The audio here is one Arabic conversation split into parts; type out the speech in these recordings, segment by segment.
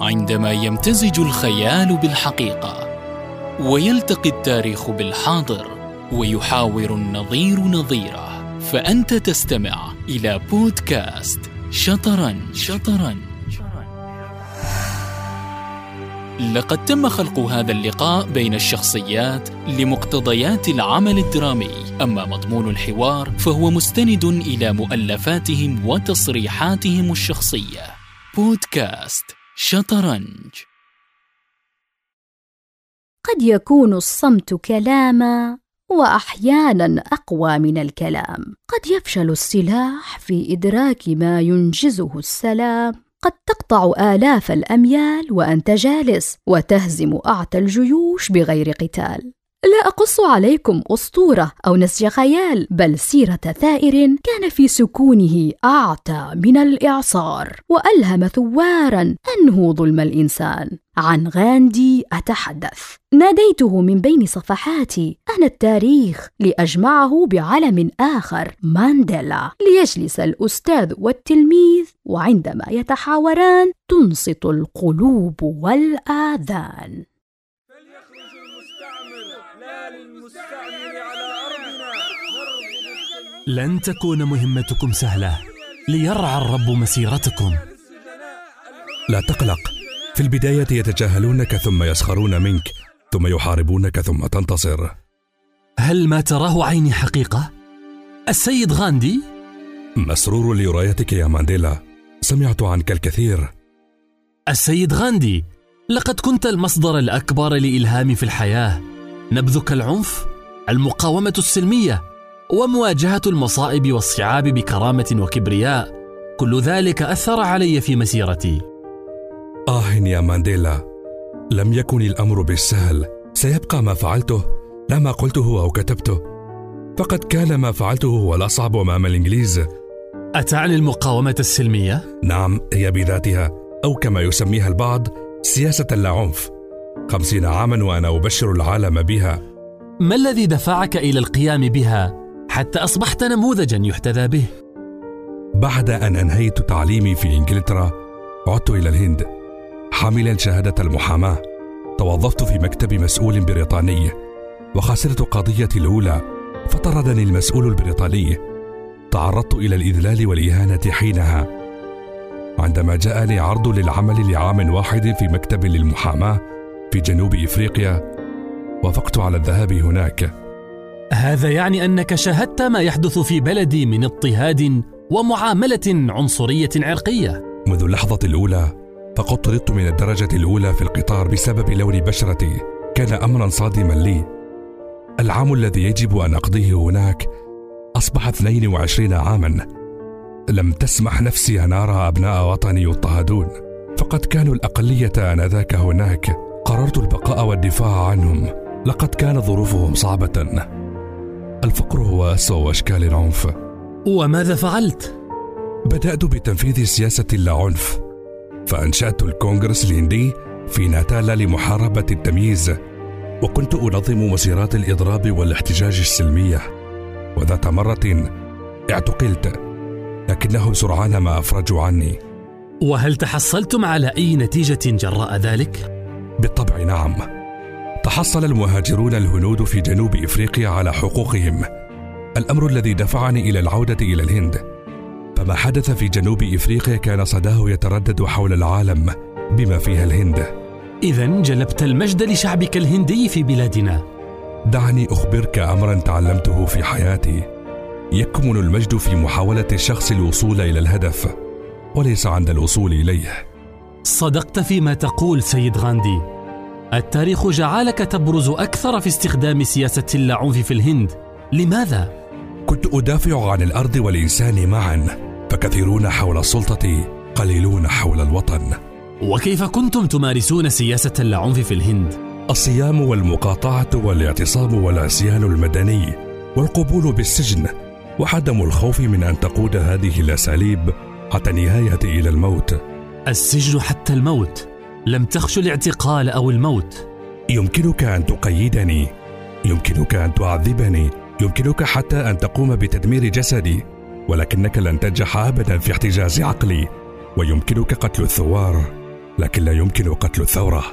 عندما يمتزج الخيال بالحقيقة ويلتقي التاريخ بالحاضر ويحاور النظير نظيره فأنت تستمع إلى بودكاست شطرا شطرا لقد تم خلق هذا اللقاء بين الشخصيات لمقتضيات العمل الدرامي. أما مضمون الحوار فهو مستند إلى مؤلفاتهم وتصريحاتهم الشخصية. بودكاست شطرنج. قد يكون الصمت كلاما وأحيانا أقوى من الكلام. قد يفشل السلاح في إدراك ما ينجزه السلام. قد تقطع آلاف الأميال وأنت جالس وتهزم أعتى الجيوش بغير قتال. لا أقص عليكم أسطورة أو نسج خيال بل سيرة ثائر كان في سكونه أعتى من الإعصار وألهم ثوارا انهوا ظلم الإنسان. عن غاندي أتحدث. ناديته من بين صفحاتي أنا التاريخ لأجمعه بعلم آخر مانديلا. ليجلس الأستاذ والتلميذ وعندما يتحاوران تنصت القلوب والآذان. لن تكون مهمتكم سهلة. ليرعى الرب مسيرتكم. لا تقلق. في البداية يتجاهلونك ثم يسخرون منك ثم يحاربونك ثم تنتصر. هل ما تراه عيني حقيقة؟ السيد غاندي؟ مسرور لرؤيتك يا مانديلا. سمعت عنك الكثير. السيد غاندي لقد كنت المصدر الأكبر لإلهامي في الحياة. نبذك العنف المقاومة السلمية. ومواجهة المصائب والصعاب بكرامة وكبرياء. كل ذلك أثر علي في مسيرتي. آه يا مانديلا لم يكن الأمر بالسهل. سيبقى ما فعلته لا ما قلته أو كتبته. فقد كان ما فعلته هو الأصعب أمام الإنجليز. أتعني المقاومة السلمية؟ نعم هي بذاتها أو كما يسميها البعض سياسة اللاعنف خمسين عاما وأنا أبشر العالم بها. ما الذي دفعك إلى القيام بها؟ حتى أصبحت نموذجا يحتذى به. بعد أن أنهيت تعليمي في إنجلترا عدت إلى الهند. حاملا شهادة المحاماة. توظفت في مكتب مسؤول بريطاني. وخسرت قضيتي الأولى فطردني المسؤول البريطاني. تعرضت إلى الإذلال والإهانة حينها. عندما جاءني عرض للعمل لعام واحد في مكتب للمحاماة في جنوب إفريقيا وافقت على الذهاب هناك. هذا يعني أنك شاهدت ما يحدث في بلدي من اضطهاد ومعاملة عنصرية عرقية. منذ اللحظة الأولى فقد طردت من الدرجة الأولى في القطار بسبب لون بشرتي كان امرا صادما لي. العام الذي يجب أن أقضيه هناك أصبح 22 عاما. لم تسمح نفسي أن أرى أبناء وطني يضطهدون فقد كانوا الأقلية آنذاك هناك. قررت البقاء والدفاع عنهم. لقد كانت ظروفهم صعبة. الفقر هو أسوأ أشكال العنف. وماذا فعلت؟ بدأت بتنفيذ سياسة اللاعنف فأنشأت الكونغرس الهندي في ناتالا لمحاربة التمييز. وكنت أنظم مسيرات الإضراب والاحتجاج السلمية. وذات مرة اعتقلت لكنهم سرعان ما أفرجوا عني. وهل تحصلتم على أي نتيجة جراء ذلك؟ بالطبع نعم. تحصل المهاجرون الهنود في جنوب إفريقيا على حقوقهم. الأمر الذي دفعني إلى العودة إلى الهند. فما حدث في جنوب إفريقيا كان صداه يتردد حول العالم بما فيها الهند. اذا جلبت المجد لشعبك الهندي في بلادنا. دعني أخبرك امرا تعلمته في حياتي. يكمن المجد في محاولة الشخص الوصول إلى الهدف وليس عند الوصول إليه. صدقت فيما تقول سيد غاندي. التاريخ جعلك تبرز أكثر في استخدام سياسة اللاعنف في الهند لماذا؟ كنت أدافع عن الأرض والإنسان معا فكثيرون حول السلطة قليلون حول الوطن وكيف كنتم تمارسون سياسة اللاعنف في الهند؟ الصيام والمقاطعة والاعتصام والعصيان المدني والقبول بالسجن وعدم الخوف من أن تقود هذه الأساليب حتى النهاية إلى الموت السجن حتى الموت لم تخش الاعتقال أو الموت. يمكنك أن تقيدني. يمكنك أن تعذبني. يمكنك حتى أن تقوم بتدمير جسدي. ولكنك لن تنجح ابدا في احتجاز عقلي. ويمكنك قتل الثوار لكن لا يمكن قتل الثورة.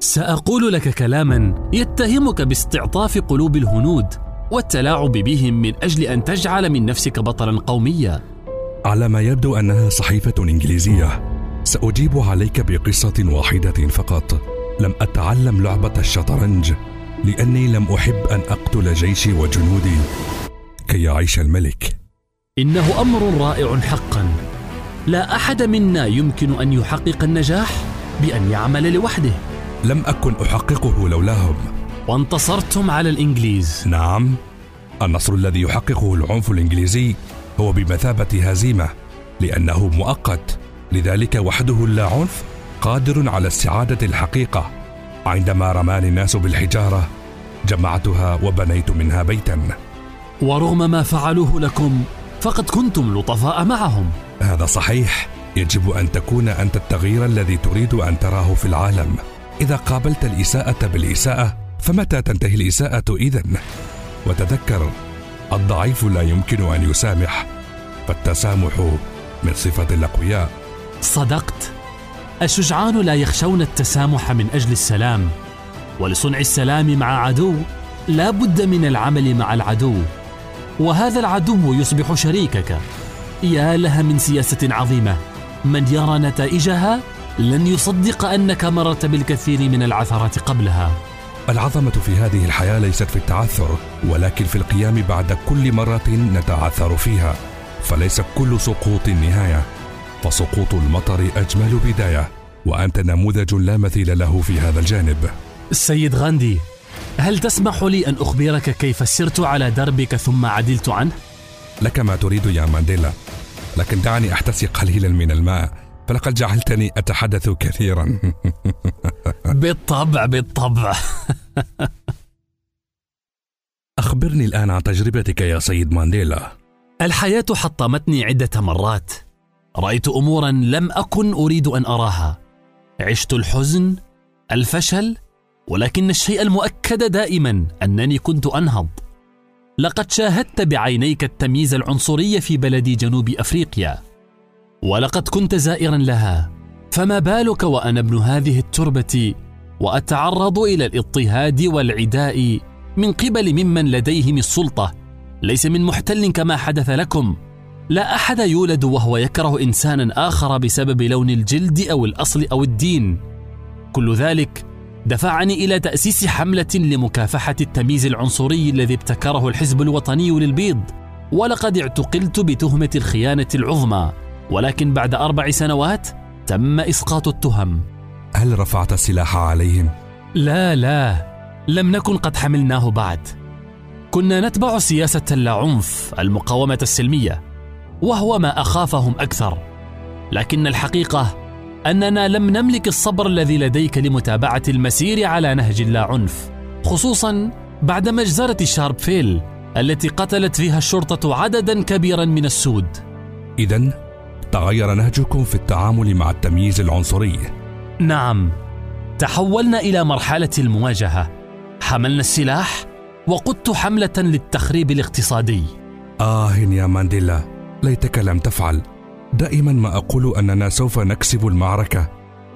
سأقول لك كلاما يتهمك باستعطاف قلوب الهنود والتلاعب بهم من أجل أن تجعل من نفسك بطلا قوميا. على ما يبدو أنها صحيفة إنجليزية. سأجيب عليك بقصة واحدة فقط. لم أتعلم لعبة الشطرنج لأني لم أحب أن أقتل جيشي وجنودي. كي يعيش الملك. إنه أمر رائع حقا. لا أحد منا يمكن أن يحقق النجاح بأن يعمل لوحده. لم أكن أحققه لولاهم. وانتصرتم على الإنجليز. نعم النصر الذي يحققه العنف الإنجليزي هو بمثابة هزيمة لأنه مؤقت. لذلك وحده اللاعنف قادر على استعادة الحقيقة. عندما رماني الناس بالحجارة جمعتها وبنيت منها بيتا. ورغم ما فعلوه لكم فقد كنتم لطفاء معهم. هذا صحيح. يجب أن تكون أنت التغيير الذي تريد أن تراه في العالم. إذا قابلت الإساءة بالإساءة فمتى تنتهي الإساءة اذا وتذكر الضعيف لا يمكن أن يسامح. فالتسامح من صفة الأقوياء. صدقت؟ الشجعان لا يخشون التسامح من أجل السلام ولصنع السلام مع عدو لا بد من العمل مع العدو وهذا العدو يصبح شريكك. يا لها من سياسة عظيمة من يرى نتائجها؟ لن يصدق أنك مررت بالكثير من العثرات قبلها. العظمة في هذه الحياة ليست في التعثر ولكن في القيام بعد كل مرة نتعثر فيها فليس كل سقوط نهاية. فسقوط المطر أجمل بداية وأنت نموذج لا مثيل له في هذا الجانب. السيد غاندي هل تسمح لي أن أخبرك كيف سرت على دربك ثم عدلت عنه؟ لك ما تريد يا مانديلا لكن دعني أحتسي قليلا من الماء فلقد جعلتني أتحدث كثيرا. بالطبع بالطبع. أخبرني الآن عن تجربتك يا سيد مانديلا. الحياة حطمتني عدة مرات. رأيت أمورا لم أكن أريد أن أراها. عشت الحزن الفشل ولكن الشيء المؤكد دائما أنني كنت أنهض. لقد شاهدت بعينيك التمييز العنصري في بلد جنوب أفريقيا. ولقد كنت زائرا لها. فما بالك وأنا ابن هذه التربة وأتعرض إلى الاضطهاد والعداء من قبل ممن لديهم السلطة؟ ليس من محتل كما حدث لكم. لا أحد يولد وهو يكره إنسانا آخر بسبب لون الجلد أو الأصل أو الدين. كل ذلك دفعني إلى تأسيس حملة لمكافحة التمييز العنصري الذي ابتكره الحزب الوطني للبيض. ولقد اعتقلت بتهمة الخيانة العظمى ولكن بعد أربع سنوات تم إسقاط التهم. هل رفعت السلاح عليهم؟ لا لا لم نكن قد حملناه بعد. كنا نتبع سياسة اللاعنف المقاومة السلمية. وهو ما أخافهم أكثر. لكن الحقيقة أننا لم نملك الصبر الذي لديك لمتابعة المسير على نهج اللا عنف خصوصا بعد مجزرة شاربفيل التي قتلت فيها الشرطة عددا كبيرا من السود. اذا تغير نهجكم في التعامل مع التمييز العنصري. نعم تحولنا إلى مرحلة المواجهة. حملنا السلاح وقدت حملة للتخريب الاقتصادي. آه يا مانديلا ليتك لم تفعل. دائما ما أقول أننا سوف نكسب المعركة.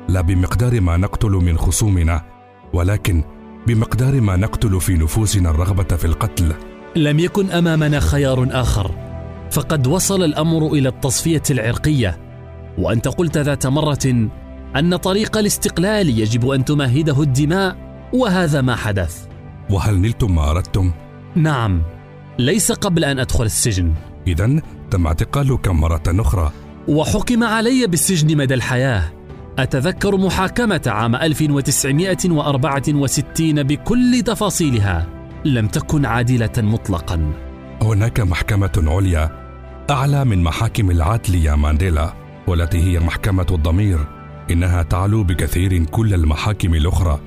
لا بمقدار ما نقتل من خصومنا ولكن بمقدار ما نقتل في نفوسنا الرغبة في القتل. لم يكن أمامنا خيار آخر. فقد وصل الأمر إلى التصفية العرقية. وأنت قلت ذات مرة أن طريق الاستقلال يجب أن تمهده الدماء وهذا ما حدث. وهل نلتم ما أردتم؟ نعم ليس قبل أن أدخل السجن. اذا تم اعتقالك مرة أخرى. وحكم علي بالسجن مدى الحياة. أتذكر محاكمة عام 1964 بكل تفاصيلها. لم تكن عادلة مطلقا. هناك محكمة عليا أعلى من محاكم العدل يا مانديلا والتي هي محكمة الضمير. إنها تعلو بكثير كل المحاكم الأخرى.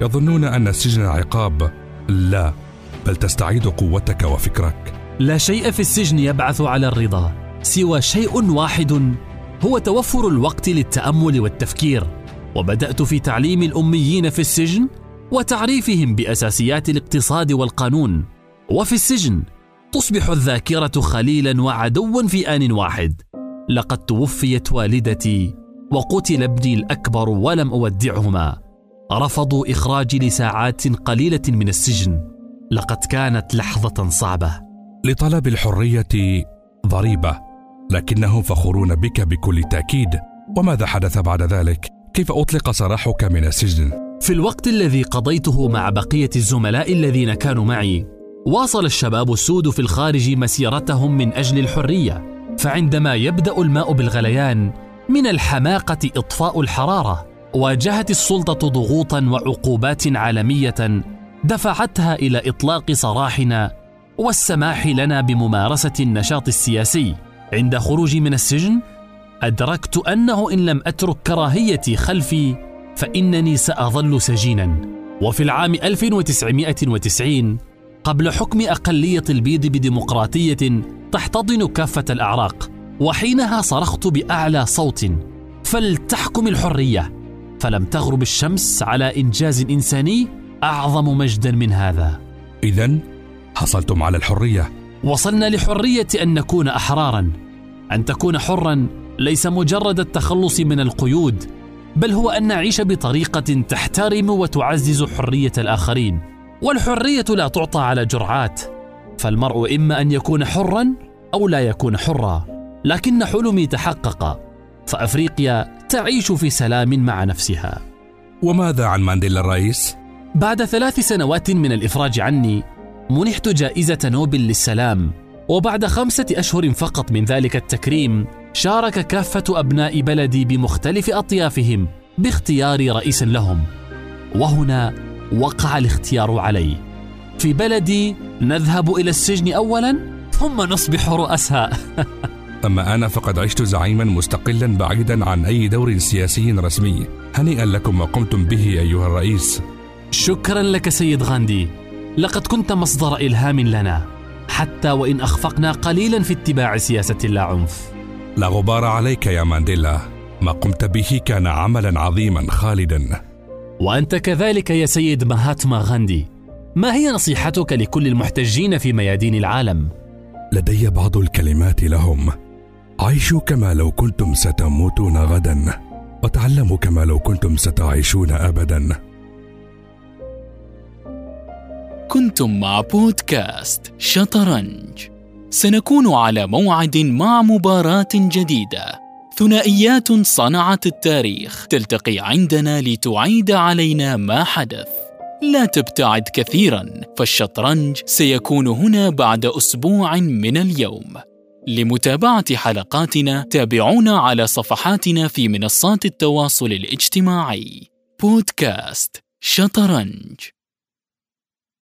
يظنون أن السجن عقاب. لا بل تستعيد قوتك وفكرك. لا شيء في السجن يبعث على الرضا سوى شيء واحد هو توفر الوقت للتأمل والتفكير. وبدأت في تعليم الأميين في السجن وتعريفهم بأساسيات الاقتصاد والقانون. وفي السجن تصبح الذاكرة خليلا وعدوا في آن واحد. لقد توفيت والدتي وقتل ابني الأكبر ولم أودعهما. رفضوا إخراجي لساعات قليلة من السجن. لقد كانت لحظة صعبة. لطلب الحرية ضريبة لكنهم فخورون بك بكل تأكيد وماذا حدث بعد ذلك؟ كيف أطلق سراحك من السجن؟ في الوقت الذي قضيته مع بقية الزملاء الذين كانوا معي واصل الشباب السود في الخارج مسيرتهم من أجل الحرية فعندما يبدأ الماء بالغليان من الحماقة إطفاء الحرارة واجهت السلطة ضغوطا وعقوبات عالمية دفعتها إلى إطلاق سراحنا والسماح لنا بممارسة النشاط السياسي. عند خروجي من السجن أدركت أنه إن لم أترك كراهيتي خلفي فإنني سأظل سجينا. وفي العام 1990 قبل حكم أقلية البيض بديمقراطية تحتضن كافة الأعراق وحينها صرخت بأعلى صوت فلتحكم الحرية! فلم تغرب الشمس على إنجاز إنساني أعظم مجدا من هذا. إذا حصلتم على الحرية. وصلنا لحرية أن نكون أحرارا. أن تكون حرا ليس مجرد التخلص من القيود بل هو أن نعيش بطريقة تحترم وتعزز حرية الآخرين. والحرية لا تعطى على جرعات فالمرء إما أن يكون حرا أو لا يكون حرا. لكن حلمي تحقق فأفريقيا تعيش في سلام مع نفسها. وماذا عن مانديلا الرئيس؟ بعد ثلاث سنوات من الإفراج عني منحت جائزة نوبل للسلام وبعد خمسة أشهر فقط من ذلك التكريم شارك كافة أبناء بلدي بمختلف أطيافهم باختيار رئيس لهم. وهنا وقع الاختيار علي. في بلدي نذهب إلى السجن أولا ثم نصبح رؤساء. أما أنا فقد عشت زعيما مستقلا بعيدا عن أي دور سياسي رسمي. هنيئا لكم ما قمتم به أيها الرئيس. شكرا لك سيد غاندي. لقد كنت مصدر إلهام لنا حتى وإن أخفقنا قليلا في اتباع سياسة اللاعنف لا غبار عليك يا مانديلا. ما قمت به كان عملا عظيما خالدا. وأنت كذلك يا سيد مهاتما غاندي. ما هي نصيحتك لكل المحتجين في ميادين العالم؟ لدي بعض الكلمات لهم. عيشوا كما لو كنتم ستموتون غدا. وتعلموا كما لو كنتم ستعيشون ابدا. كنتم مع بودكاست شطرنج. سنكون على موعد مع مباراة جديدة. ثنائيات صنعت التاريخ. تلتقي عندنا لتعيد علينا ما حدث. لا تبتعد كثيرا فالشطرنج سيكون هنا بعد أسبوع من اليوم. لمتابعة حلقاتنا تابعونا على صفحاتنا في منصات التواصل الاجتماعي. بودكاست شطرنج.